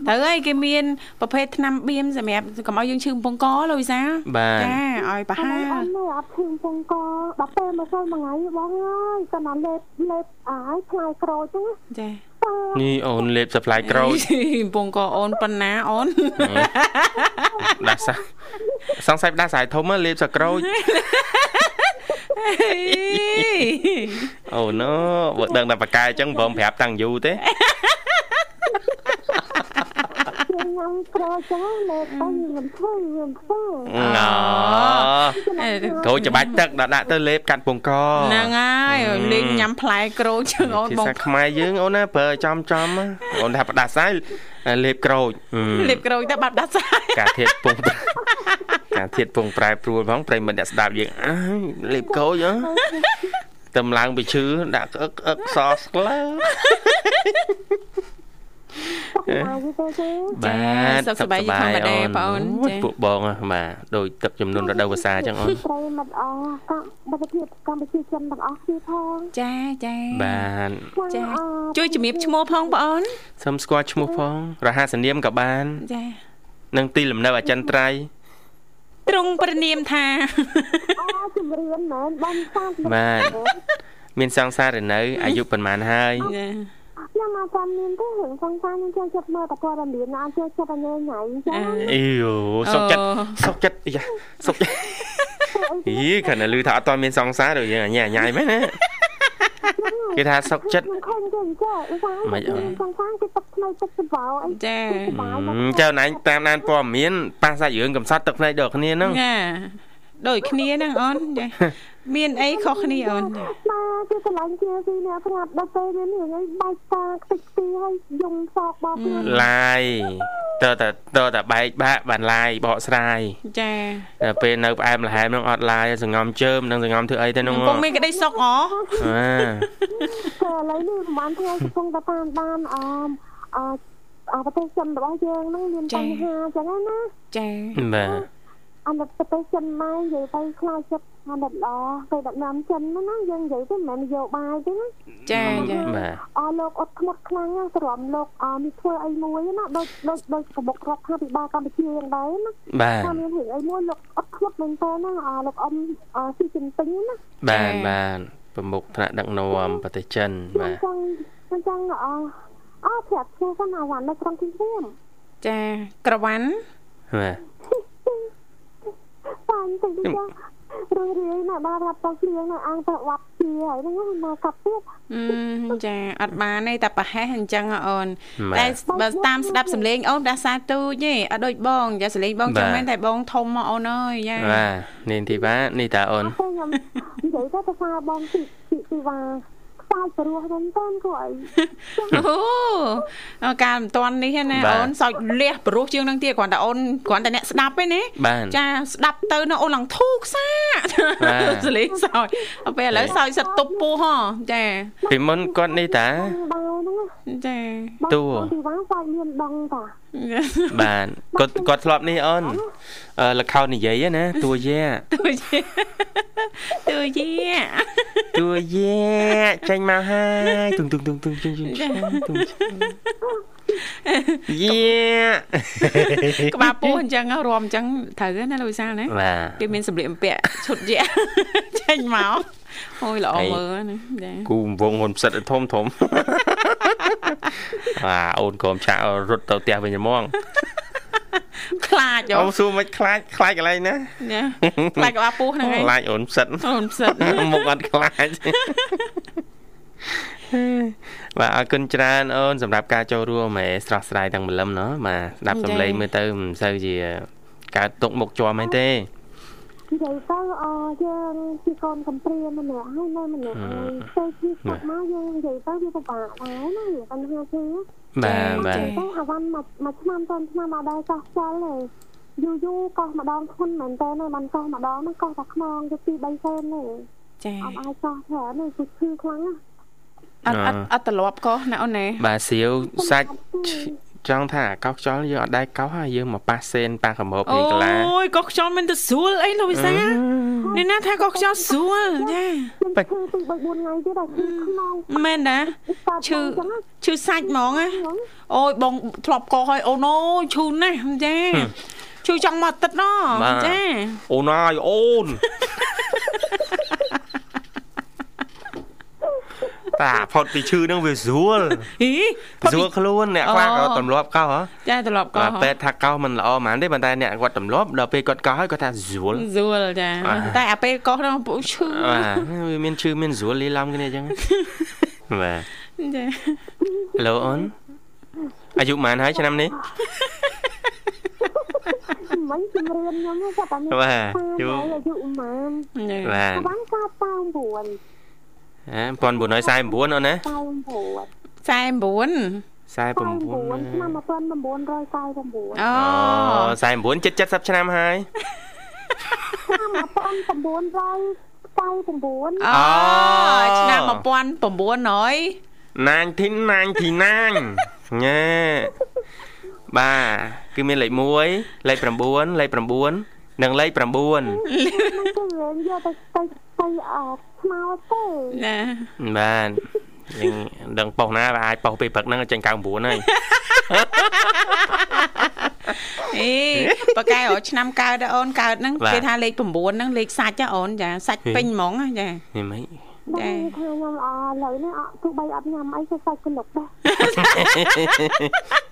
ទៅហើយគេមានប្រភេទថ្នាំបៀមសម្រាប់កុំឲ្យយើងឈឺកំពង់កលោកវិសាបាទចាឲ្យប្រអហើត់អត់នៅអត់ឈឺពងកដល់ពេលមកចូលមួយថ្ងៃបងអើយគាត់ណាលេបលេបអាយផ្លែក្រូចហ្នឹងចានេះអូនលេប supply ក្រូចកំពង់កអូនប៉ុណ្ណាអូនដាសាសង្ស័យដាសាយធំហ៎លេបសក្រូច អូណូបើដឹងតែបកកែអញ្ចឹងព្រមប្រាប់តាំងយូរទេខ្ញុំញ៉ាំក្រូចចឹងលេបទៅខ្ញុំធ្វើខ្ញុំធ្វើណូក្រូចច្បាច់ទឹកដាក់ដាក់ទៅលេបកាត់ពងកហ្នឹងហើយលេងញ៉ាំផ្លែក្រូចជើងអូនភាបងសាខ្មែរយើងអូនណាប្រើចំចំអូនថាផ្ដាសាយលេបក្រូចលេបក្រូចទៅបាត់ដាសាយការធៀបពង ការធៀបពងប្រែប្រួលផងប្រិមិត្តអ្នកស្ដាប់យើងអើយលេបក្រូចហ៎តំឡើងពីឈឺដាក់ក្អឹកក្អឹកសស្ក្លើអាយទៅទេបាទសុខសប្បាយជាធម្មតាបងអូនអូយចា៎ពួកបងហ៎បាទដោយទឹកចំនួនរដូវវស្សាអញ្ចឹងអូនប្រិមត្តអស់កម្មវិធីកម្ពុជាចិនទាំងអស់គ្នាផងចាចាបាទចាជួយជំរាបឈ្មោះផងបងអូនសូមស្គាល់ឈ្មោះផង រហស្សនាមក៏បានចានិងទីលំនៅអចិន្ត្រៃយ៍ ទ្រង់ប្រនាមថាអូជំរាបមែនបងសាស្ត្របាទមានសង្សារនៅអាយុប៉ុន្មានហើយចាខ្ញុំមកតាមមានទេរឿងសង្សារខ្ញុំចូលចិត្តមើលតព័ត៌មានណាចូលចិត្តញ៉ៃញ៉ៃចឹងអីយោសុកចិត្តសុកចិត្តអីយ៉ាសុកចិត្តអីខណៈឮថាអត់តមានសង្សារដូចយើងអញ្ញាញ៉ៃមែនណាហ្នឹងហើយ គេថាសុកចិត្តខ្ញុំឃើញគេអញ្ចឹងឧស្សាហ៍មិនអីសង្ខារគេទឹកភ្នែកទឹកច្បោអីចាហឹមចៅណៃតាមដានព័ត៌មានប៉ះសាច់រឿងកំសត់ទឹកភ្នែកដូចគ្នាហ្នឹងចា ដូចគ្នាហ្នឹងអូនចាមានអីខុសគ្នាអូនចាបាទគេឆ្លាញ់ជាពីអ្នកប្រាប់ដល់ពេលមានរឿងអីបែកតាខ្ទេចខ្ទីហើយយំសោកបោកខ្លួនឡាយតើតើតើតើបែកបាក់បានឡាយបកស្រាយចាតែពេលនៅផ្អែមល្ហែមនឹងអត់ឡាយសង្ងំជើមនឹងសង្ងំធ្វើអីទៅនឹងកំពុងមានក្តីសុខអអាតែឥឡូវនេះប្រហែលថ្ងៃកំពុងតែតាមដានអមអអប្រទេសចិនរបស់យើងហ្នឹងមានបញ្ហាអញ្ចឹងណាចាបាទ អន្តប្រទេសចិនមកនិយាយទៅខ្លាចចិត្តអន្តល្អទៅដឹកនាំចិនហ្នឹងណាយើងនិយាយទៅមិនមែននយោបាយទេណាចាចាបាទអលោកអត់ធ្មត់ខ្លាំងណាស់ទ្រាំលោកអមានធ្វើអីមួយណាដូចដូចដូចប្រមុខរដ្ឋាភិបាលកម្ពុជាយ៉ាងដែរណាបាទថាមានរឿងអីមួយលោកអត់ធ្មត់មែនតើណាអលោកអ៊ំអស៊ីជីនពីងណាបាទបាទប្រមុខថ្នាក់ដឹកនាំប្រទេសចិនខ្ញុំបាទចង់ខ្ញុំចង់អអប្រាប់ឈ្មោះគាត់អាវ៉ាន់នៅក្នុងទីរួមចាក្រវ៉ាន់បាទ បាញ់ទៅចារឿយរឿយណាបាទរាប់ទៅគ្រឿងនៅអង្គទៅវត្តជាហើយហ្នឹងមកកាប់ទៀតអឺចាអត់បានទេតែប្រហែសអញ្ចឹងហ៎អូនបាតែទបើតាមស្ដាប់សំឡេងអូនដាសាទូចទេអត់ដូចបងចាសំឡេងបងចឹងបាទមែនតែបងធំមកអូនអើយចាបាទនាងធីវ៉ានេះតាអូនតែខ្ញុំនិយាយទៅទៅថាបងទីទីទីវ៉ា ខ្សែព្រោះហ្នឹងតើគួរអីអូកាលមិនតាន់នេះទេណាអូនសោចលះព្រោះជាងនឹងទៀតគ្រាន់តែអូនគ្រាន់តែអ្នកស្ដាប់ទេណាបាទចាស្ដាប់ទៅនៅអូនឡើងធូខ្សាបាទសលេងសោចដល់ពេលឥឡូវសោចសិតទប់ពោះហ៎ចាពីមុនគាត់នេះតាដែរហ្នឹង ចាបងតួទីវ៉ាខ្សែមានដងតាបាទគាត់គាត់ធ្លាប់នេះអូនអឺលខោនិយាយណាតួយ៉ាទួជាទួជាតួយ៉ាចេញមកហើយទុងទុងទុងទុងទុងទុងទុងយ៉ាក្បាលពោះអញ្ចឹងហ៎រួមអញ្ចឹងត្រូវណាលោកវិសាលណាបាទគេមានសម្លៀកបំពាក់ឈុតយ៉ាចេញមកអូយល្អមើលណាចាគូវងហ៊ុនផ្សិតធំធំ អាអូនក្រុមឆាករត់ទៅផ្ទះវិញហ្មងខ្លាចអូអូសួរមិនខ្លាចខ្លាចកន្លែងណាណាខ្លាចក្បាលពោះហ្នឹងឯងខ្លាចអូនផ្សិតអូនផ្សិតមុខអត់ខ្លាចបាទអរគុណច្រើនអូនសម្រាប់ការចូលរួមហ៎ស្រស់ស្រាយទាំងម្លឹមណោះបាទស្ដាប់សំឡេងមើលទៅមិនសូវជាកើតទុកមុខជាប់មែនទេ និយាយទៅអយើងជាកូនកំព្រាម្នាក់ហើយនៅម្នាក់ហើយទៅជាស្ដាប់មកយើងនិយាយទៅវាពិបាកដែរណាបញ្ហាគឺបាទបាទតែអាវ៉ាន់មួយមួយឆ្នាំតនឆ្នាំអត់ដែរកោះខ្យល់ទេយូរយូរកោះម្ដងធន់មែនតើបានកោះម្ដងហ្នឹងកោះតែខ្នងទៅ2 3សែនទេចាអត់អាចកោះច្រើនទេគឺឈឺខ្លាំងណាស់អត់អត់អត់ត្រឡប់កោះណាអូនណាបាទសៀវសាច់ ចង់ថាកោសខ្យល់យើងអត់ដែរកោសហើយយើងមកប៉ះសេនប៉ះកមោបអូនេះកន្លាយកោះខ្យល់មិនទៅស្រួលអីលោកវិសាលនេះណាថាកោះខ្យល់ស្រួលចាខ្ញុំឈឺពី3 4ថ្ងៃទៀតតែឈឺខ្នងមែនណាកើតឈឺចឹងណាឈឺសាច់ហ្មងណាអូយបងធ្លាប់កោះឲ្យអូនអូយឈឺណាស់ចាឈឺចង់មកទឹកណចាអូនហើយអូន តាផុតពីឈឺនឹងវាស្រួលស្រួលខ្លួនអ្នកខ្លះក៏ទម្លាប់កោហ៎ចាទម្លាប់កោពេទ្យថាកោមិនល្អហ្មងទេប៉ុន្តែអ្នកគាត់ទម្លាប់ដល់ពេលគាត់កោហើយគាត់ថាស្រួលស្រួលចាតែអាពេលកោហ្នឹងពួកឈឺវាមានឈឺមានស្រួលលីឡំគ្នាអញ្ចឹងបាទចាហ្ឡូអូនអាយុប៉ុន្មានហើយឆ្នាំនេះមិនជំរាបខ្ញុំតែមានបាទយូរអាយុប៉ុន្មានបាទបាន99 អា1949អូនណា49 49 49ឆ្នាំ1949អូ49ជិត70ឆ្នាំហើយឆ្នាំ1949អូឆ្នាំ1900 1999ញ៉ែបាទគឺមានលេខ1លេខ9លេខ9និងលេខ9ខ្ញុំនិយាយយកទៅទៅទៅ មោតទេណាបាទយើងដឹងប៉ុសណាបើអាចប៉ុសពេលព្រឹកហ្នឹងចេញ99ហើយអេប៉ាកែរឆ្នាំកើតដែរអូនកើតហ្នឹងគេថាលេខ9ហ្នឹងលេខសាច់ហ៎អូនចាសាច់ពេញហ្មងចានេះមិនតែថាខ្ញុំអឥឡូវនេះអត់ទោះបីអត់ញ៉ាំអីក៏សាច់ក្លុកដែរ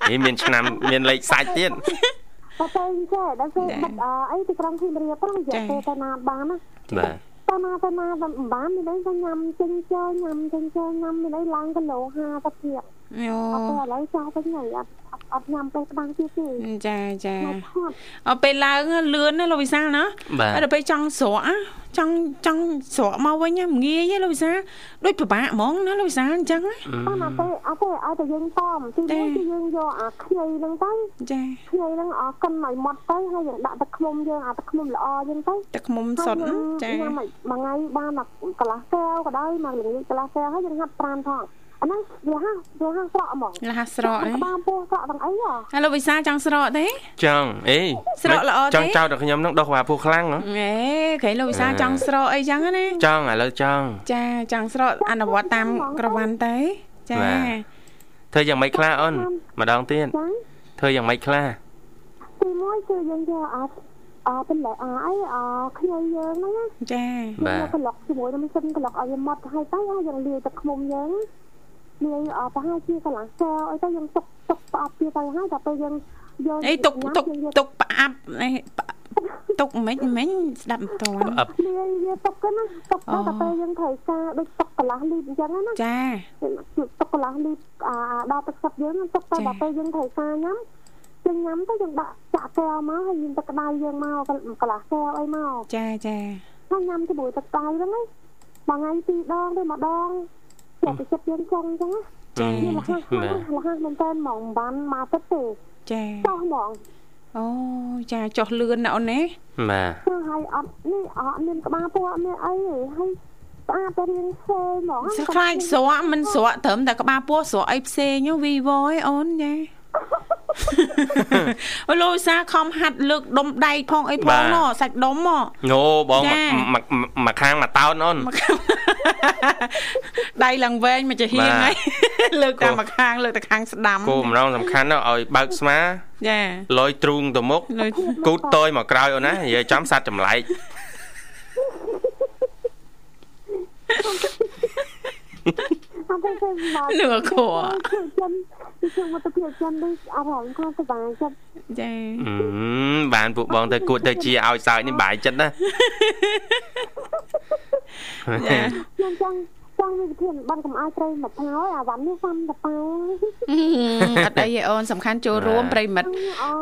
នេះមានឆ្នាំមានលេខសាច់ទៀតតែទៅចេះដល់ពេលបាត់អីទីក្រុងធីមរៀបហ្នឹងយកទៅទៅណាបានណាបាទ តាណាតាណាមិនបានមានអីក៏ញ៉ាំចិញ្ចើញ៉ាំចិញ្ចើញ៉ាំមានអីឡើងគីឡូ50ទៅទៀតអូអត់ទៅឥឡូវចោលទៅញ៉ៃអត់អត់ អត់ញ៉ាំទៅក្តាំងទៀតទេចាចាញ៉ាំថត់អត់ពេលឡើងលឿនណាលោកវិសាលណាបាទហើយដល់ពេលចង់ស្រកណាចង់ចង់ស្រកមកវិញណាមិនងាយទេលោកវិសាលដូចពិបាកហ្មងណាលោកវិសាលអញ្ចឹងណាបានអត់ទេអត់ទេឲ្យតែយើងតំទីនេះគឺយើងយកអាខ្ញីហ្នឹងទៅចាខ្ញីហ្នឹងអស់កិនឲ្យម៉ត់ទៅហើយយើងដាក់ទឹកឃ្មុំយើងអាទឹកឃ្មុំល្អយើងទៅទឹកខ្មុំសុតណាចាញ៉ាំមួយថ្ងៃបានតែកន្លះកែវក៏ដោយមកល្ងាចកន្លះកែវហើយយើងហាត់ប្រានផងអាហ្នឹងលះលះស្រកហ្មងលះស្រកហ៎បានពោះស្រកទាំងអីហ៎ឥឡូវវិសាចង់ស្រកទេចង់អេស្រកល្អទេចង់ចោលដល់ខ្ញុំហ្នឹងដោះវ៉ាពោះខ្លាំងហ៎អេក្រែងលោកវិសាចង់ស្រកអីចឹងណាចង់ឥឡូវចង់ចាចង់ស្រកអនុវត្តតាមក្រវ៉ាន់ទៅចាធ្វើយ៉ាងម៉េចខ្លះអូនម្ដងទៀតធ្វើយ៉ាងម៉េចខ្លះទីមួយគឺយើងយកអត់អើបន្លែអាអីអខ្ញីយើងហ្នឹងចាបាទក្លុកជាមួយនឹងសិនកន្លុកឲ្យវាម៉ត់ហើយទៅយើងលាយទឹកខ្មុំយើង លាយអប្រហែលជាកន្លះកែវអីទៅយើងទុកទុកស្អប់ទៀតទៅហើយដល់ពេលយើងយកអីទុកទុកយើងយកទុកផ្អាប់អីផ្ទុកមិនមិញស្ដាប់មិនតាន់អឹបលាយវាទុកទៅណាទុកអូទៅដល់ពេលយើងត្រូវការដូចទុកកន្លះលីត្រអញ្ចឹងណាចាទុកកន្លះលីត្រអាដល់ទឹកសុទ្ធយើងទុកទៅចា៎ដល់ពេលយើងត្រូវការញ៉ាំយើងញ៉ាំទៅយើងដាក់ចាក់កែវមកហើយយើងទឹកក្តៅយើងមកកន្លះកែវអីមកចាចាហើយញ៉ាំជាមួយទឹកក្តៅហ្នឹងណាមួយថ្ងៃពីរដងឬម្ដង ជាប់ទៅចិត្តយើងចឹងអញ្ចឹងណាចាវាលះហាបាទលះហាមែនតើហ្មងមិនបានមកទឹកទេចាចោះហ្មងអូចាចុះលឿនណាអូនណាបាទចោះហើយអត់នេះអត់មានក្បាលពោះអត់មានអីទេហើយស្អាតតែរៀងសេហ្មងសខ្លាចស្រកមិនស្រកត្រឹមតែក្បាលពោះស្រកអីផ្សេងវីវឯអូនចាអូលោកវិសាខំហាត់លើកដុំដៃផងអីផងណសាច់ដុំមកញោបងចាមកមកមកខាងមកតោនអូន ដៃឡើងវែងមកចាហៀងហើយលើកតែមកខាងលើកតែខាងស្ដាំគោម្ដងសំខាន់ណាស់ឲ្យបើកស្មាចាលយទ្រូងទៅមុខគូតតយមកក្រោយអូនណានិយាយចំសัตว์ចម្លែកនឹងអកោខ្ញុំមកទៅពីចាំដូចអារម្មណ៍ខ្លួនសុបាយចិត្តចាបានពួកបងទៅគួតទៅជាឲ្យសើចនេះបាយចិត្តណា ចាខ្ញុំចង់ ចង់មានវិធានបានកុំឲ្យត្រីមកថោអាវ៉ាន់នេះសាំតប៉ាអត់អីទេអូនសំខាន់ចូលរួមប្រិមិត្ត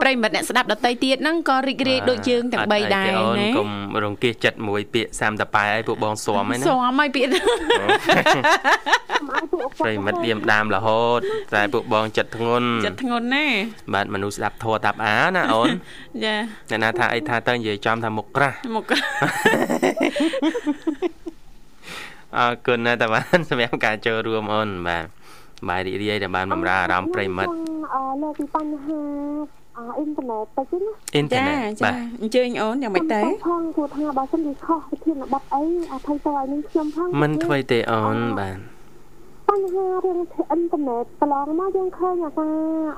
ប្រិមិត្តអ្នកស្ដាប់ដតីទៀតហ្នឹងក៏រីករាយដូចយើងទាំង3ដែរអូនណាកុំរង្គៀសចិត្តមួយពាក្យសាមតប៉ែឲ្យពួកបងស៊ាំហ្នឹងណាស្វាមឲ្យពាក្យហ្នឹងកុំឲ្យពួកប្រិមិត្តឌៀមដាមរហូតតែពួកបងចិត្តធ្ងន់ចិត្តធ្ងន់ណាបាទមនុស្សស្ដាប់ធัวតាប់អាណាអូនចាអ្នកណាថាអីថាទៅនិយាយចំថាមុខក្រាស់មក អរគុណណាស់តាបានសម្រាប់ការចូលរួមអូនបាទបាយរីករាយដែលបានបម្រើអារម្មណ៍ប្រិមិត្តអឺលើកពីបញ្ហាអអ៊ីនធឺណិតទៅណាអ៊ីនធឺចាណិតចាបាទអញ្ជើញអូនយ៉ាងម៉េចទៅផងគួរថាបើសិនជាខុសវិធានបတ်អីអថ័យទៅឲ្យនឹងខ្ញុំផងមិនធ្វើទេអូនបាទបញ្ហារឿងអ៊ីនធឺណិតកន្លងមកយើងឃើញអាថា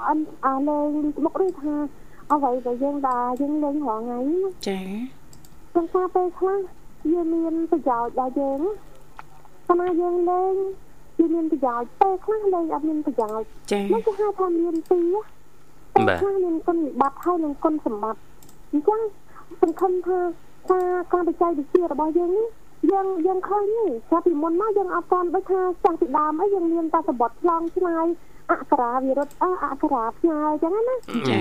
អ៊ិនអាលេងមុខឬថាអ្វីដែលយើងដើរយើងលេងរាល់ថ្ងៃណាចាព្រោះថាពេលខ្លះយើងមានប្រយោជន៍ដល់យើងប៉ុ ន្តែយើងលេងយើងមានប្រយោជន៍ពេលខ្លះលេងអត់មានប្រយោជន៍ចានេះគេហៅថាមានពីរពេលខ្លះមានគុណវិបត្តិហើយនិងគុណសម្បត្តិអញ្ចឹងសង្ឃឹមថាការការបច្ចេកវិទ្យារបស់យើងនេះយើងយើងឃើញនេះចាប់ពីមុនមកយើងអត់ទាន់ដូចថាចាស់ពីដើមអីយើងមានតែសម្បត្តិឆ្លងឆ្ងាយអក្សរាវិរុទ្ធអអក្សរាផ្ញើអញ្ចឹងណា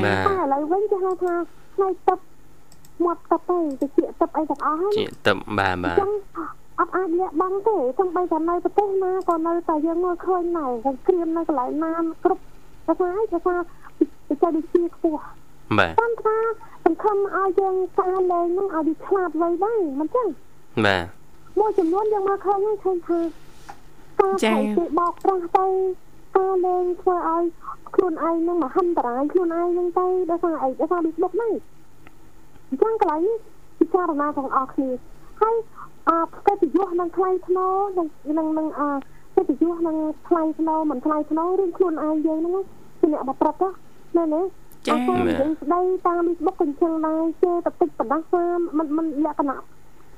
បាទតែឥឡូវវិញគេហៅថាផ្នែកទឹកមាត់ទឹកទៅទៅជាទឹកអីទាំងអស់ហ្នឹងជាតឹមបាទបាទចឹង អត់អាចលាក់បាំងទេសំបីតែនៅប្រទេសណាក៏នៅតែយើងមើលឃើញដែរតែក្រៀមនៅកន្លែងណាគ្រប់ភាសាអីភាសាបច្ចេកវិទ្យាខ្ពស់បាទតាមថាសង្ឃឹមឲ្យយើងការលេងហ្នឹងឲ្យវាឆ្លាតវៃដែរមិនចឹងបាទមួយចំនួនយើងមកឃើញហ្នឹងឃើញថាការចា៎ថៃគេបោកប្រាស់ទៅការលេងធ្វើឲ្យខ្លួនឯងហ្នឹងមហន្តរាយខ្លួនឯងហ្នឹងទៅដោយសារអីដោយសារ Facebook ហ្នឹងអញ្ចឹងកន្លែងនេះពិចារណាទាំងអស់គ្នាហើយ អឺកិត្តិយសនឹងថ្លៃថ្នូរនឹងនឹងនឹងអកិត្តិយសនឹងថ្លៃថ្នូរមិនថ្លៃថ្នូររឿងខ្លួនឯងយើងហ្នឹងជាអ្នកបប្រព្រឹត្តណាមែនទេចាអត់និយាយស្ដីតាម Facebook ក៏អញ្ចឹងដែរជេរតែតិចបដាសាមិនមិនលក្ខណៈ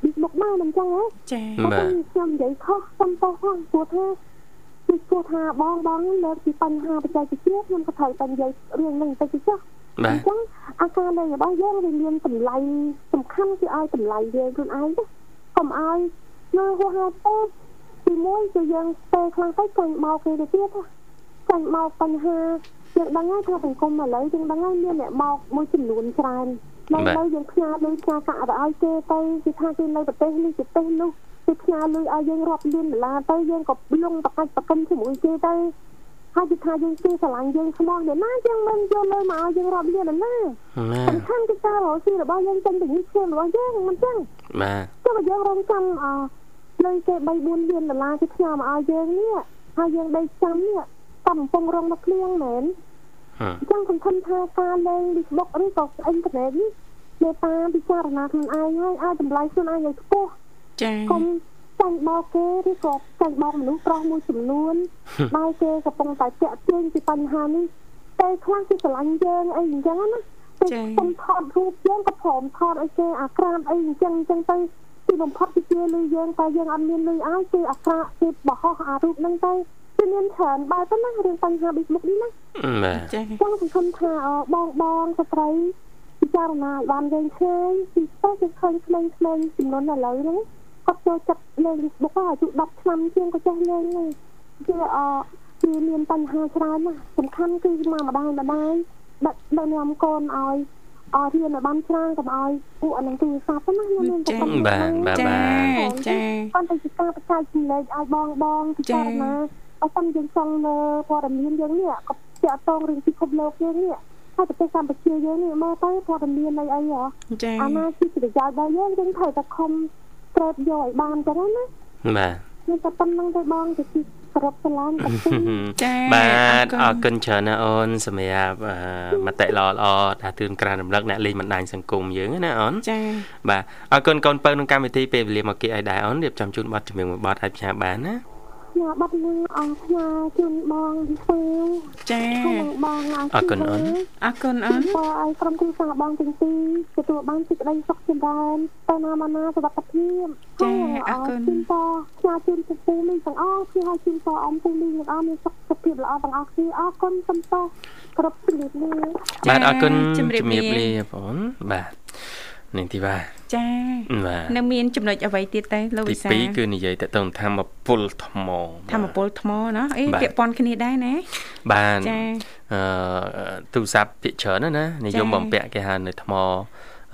Facebook ដែរមិនអញ្ចឹងហ៎ចាបាទខ្ញុំនិយាយខុសសុំទោសផងព្រោះថាគឺព្រោះថាបងបងលើកពីបញ្ហាបច្ចេកវិទ្យាខ្ញុំក៏ត្រូវតែនិយាយរឿងនេះទៅចុះបាអទញ្ចឹងអាការលេងរបស់យើងវាមានតម្លៃសំខាន់គឺឲ្យតម្លៃយើងខ្លួនឯងទេ កុំឲ្យនៅហួសហេតុពេកទីមួយគឺយើងពេលខ្លះទៅចាញ់មកគេទៅទៀតចាញ់មកបញ្ហាយើងដឹងហើយថាសង្គមឥឡូវយើងដឹងហើយមានអ្នកមកមួយចំនួនច្រើននៅនៅយើងផ្ញើលុយផ្ញើកាក់ទៅឲ្យគេទៅគឺថាគេនៅប្រទេសនេះប្រទេសនោះគេផ្ញើលុយឲ្យយើងរាប់លានដុល្លារទៅយើងក៏លងបកាច់បកិនជាមួយគេទៅ ហើយគឺថាយើងជឿស្រឡាញ់យើងស្មោះអ្នកណាយើងមិនយកលុយមកឲ្យយើងរាប់លានដុល្លារសំខាន់គឺការរកស៊ីរបស់យើងចេញពីនេះឈាមរបស់យើងមិនចឹងបាទចុះបើយើងរងចាំអលុយគេ3 4លានដុល្លារគេផ្ញើមកឲ្យយើងនេះហើយយើងដេកចាំនេះតាមកំពុងរងនៅភ្លៀងមែនហឹមអញ្ចឹងសង្ឃឹមថាការលេង Facebook ឬក៏អ៊ីនធឺណិតនេះមេតាពិចារណាខ្លួនឯងហើយឲ្យតម្លៃខ្លួនឯងឲ្យខ្ពស់ចាកុំ ចាញ់បោកគេឬក៏ចាញ់បោកមនុស្សប្រុសមួយចំនួនដែលគេកំពុងតែចាក់ទាញពីបញ្ហានេះតែខ្លះគេស្រឡាញ់យើងអីអញ្ចឹងណាតែខ្ញុំថតរូបយើងក៏ព្រមថតឲ្យគេអាក្រាតអីអញ្ចឹងអញ្ចឹងទៅទីបំផុតគេជឿលឺយើងតែយើងអត់មានលុយឲ្យគេអាក្រាតគេបោះអារូបហ្នឹងទៅគឺមានច្រើនបែបទៅណារឿងបញ្ហា Facebook នេះណាបាទចាចង់សង្ឃឹមថាអបងបងស្ត្រីពិចារណាឲ្យបានវែងឆ្ងាយពីស្ទើរគេឃើញក្មេងៗចំនួនឥឡូវហ្នឹង គាត់ចូលចិត្តលេង Facebook ហើយអាយុ10ឆ្នាំជាងក៏ចេះលេងហើយវាអវាមានបញ្ហាច្រើនណាស់សំខាន់គឺមកម្ដាយម្ដាយដឹកដឹកនាំកូនឲ្យអរៀនឲ្យបានច្រើនកុំឲ្យពួកអានឹងទូរស័ព្ទណាខ្ញុំមានបាទបាទចាបាទចាគាត់ទៅជាការបច្ចេកជំលែកឲ្យបងបងពិចារណាបើសិនយើងចង់នៅព័ត៌មានយើងនេះក៏ចាក់តងរឿងពិភពលោកយើងនេះហើយប្រទេសកម្ពុជាយើងនេះមកទៅព័ត៌មានអីអីហ៎ចាអាណាជាប្រយោជន៍ដល់យើងយើងត្រូវតែខំ ត្រេតយកឲ្យបានចឹងណាបាទមានតែប៉ុណ្្នឹងទេបងទៅទីសរុបឆ្លាញ់តែពីចាបាទអរគុណច្រើនណាអូនសម្រាប់អឺមតិល្អល្អដែលទឿនក្រានរំលឹកអ្នកលេងបណ្ដាញសង្គមយើងណាអូនចាបាទអរគុណកូនពៅក្នុងកម្មវិធីពេលវេលាមកគេឲ្យដែរអូនរៀបចំជូនប័ណ្ណជំនឿមួយប័ណ្ណអាចផ្សាយបានណា ញ៉ាបាត់នឹងអស់ផ្ញើជូនបងទីស្វាចាហើយនឹងបងអរអរគុណអូនអរគុណអូនបើឲ្យក្រុមគ្រួសារបងទាំងពីរទទួលបានសេចក្តីសុខចម្រើនទៅណាមកណាសុខភាពហើយអរគុណតផ្សាយជូនពូមីទាំងអស់គឺឲ្យជូនតអមពូមីទាំងអស់មានសុខភាពល្អទាំងអស់គ្នាអរគុណសំតោគ្រប់ជំរាបលាបាទអរគុណជំរាបលាលាបងបាទ នាងធីវ៉ាចាបាទនៅមានចំណុចអ្វីទៀតទេលោកទីវិសា2គឺនិយាយទៅទៅធម្មពលថ្មធម្មពលថ្មណាអីបាទពាក់ព័ន្ធគ្នាដែរណាបានចាអឺទូរស័ព្ទភាគច្រើនណាណានិយមចា៎បំពាក់គេហៅនៅថ្ម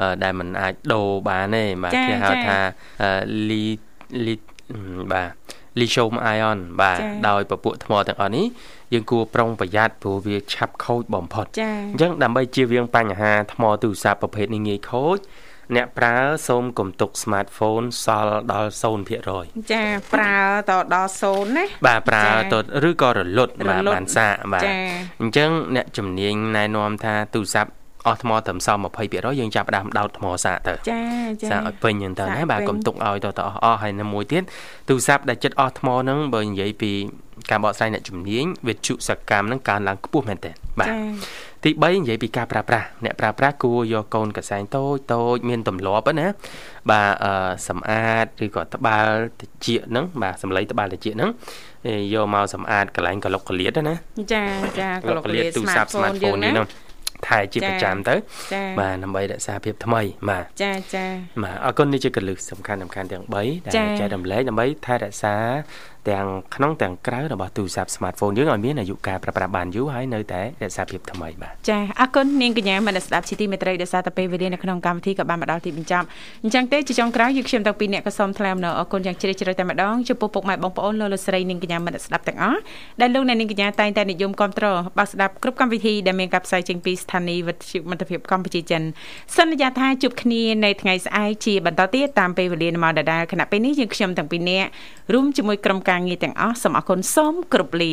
អឺដែលมันអាចដូរបានទេបាទចា៎គេហៅចា៎ថាអឺលីលីអឺបាទលីសូមអាយ៉នបាទចា៎ដោយពពួកថ្មទាំងអស់នេះ យើងគួរប្រុងប្រយ័ត្នព្រោះវាឆាប់ខូចបំផុតចាអញ្ចឹងដើម្បីជៀសវាងបញ្ហាថ្មទូរស័ព្ទប្រភេទនេះងាយខូចអ្នកប្រើសូមកុំទុក smartphone សល់ដល់0%ចាប្រើតដល់0ណាបាទប្រើចា៎ទៅឬក៏រលត់បាទរលត់បានសាកបាទចា៎អញ្ចឹងអ្នកជំនាញណែនាំថាទូរស័ព្ទអស់ថ្មត្រឹមសល់20%យើងចាប់ផ្ដើមដោតថ្មសាកទៅចាចាសាកឲ្យពេញហ្នឹងទៅសាកណាបាទពេញកុំទុកឲ្យទៅទៅអស់អស់ហើយនៅមួយទៀតទូរស័ព្ទដែលចិត្តអស់ថ្មហ្នឹងបើនិយាយពី ការបកស្រាយអ្នកជំនាញវិទ្យុសកម្មហ្នឹងកើនឡើងខ្ពស់មែនទែនបាទចាទី3និយាយពីការប្រើប្រាស់អ្នកប្រើប្រាស់គួរយកកូនកសែងតូចតូចមានទម្លាប់ហ្នឹងណាបាទអឺសម្អាតឬក៏ត្បាល់តិចហ្នឹងបាទសម្លៃត្បាល់តិចហ្នឹងえーយកមកសម្អាតកន្លែងកលុកកលៀតណាចាចាកលុកកលៀទូរស័ព្ទ smartphone យើង smartphone នេះណាហ្នឹងថែជាចា៎ប្រចាំទៅចាបាទដើម្បីរក្សាភាពថ្មីបាទចាចាបាទអរគុណនេះជាកលឹះសំខាន់សំខាន់ទាំង3ដែលចា៎ចែករំលែកដើម្បីថែរក្សា ទាំងក្នុងទាំងក្រៅរបស់ទូរស័ព្ទ smartphone យើងឲ្យមានអាយុកាលប្រើប្រាស់បានយូរហើយនៅតែរក្សាភាពថ្មីបាទចាអរគុណនាងកញ្ញាមនស្ដាប់ជាទីមេត្រីដែលសារតែពេលវេលានៅក្នុងកម្មវិធីក៏បានមកដល់ទីបញ្ចប់អញ្ចឹងទេជាចុងក្រោយយើងខ្ញុំទាំងពីរអ្នកក៏សូមថ្លែងអំណរអរគុណយ៉ាងជ្រាលជ្រៅតែម្ដងចំពោះពុកម៉ែបងប្អូនលោកលោកស្រីនាងកញ្ញាមនស្ដាប់ទាំងអស់ដែលលោកអ្នកនាងកញ្ញាតែងតែនិយមគ្រប់គ្រងបើស្ដាប់គ្រប់កម្មវិធីដែលមានការផ្សាយចេញពីស្ថានីយ៍វិទ្យុមិត្តភាពកម្ពុជាចិនសន្យាថាជួបគ្នានៅថ្ងៃស្អែកជាបន្តទៀតតាមពេលវេលាម៉ោងដដែលខណៈពេលនេះយើងខ្ញុំទាំងពីរអ្នករួមជាមួយក្រុមការងារទាំងអស់សូមអរគុណសូមគោរពលា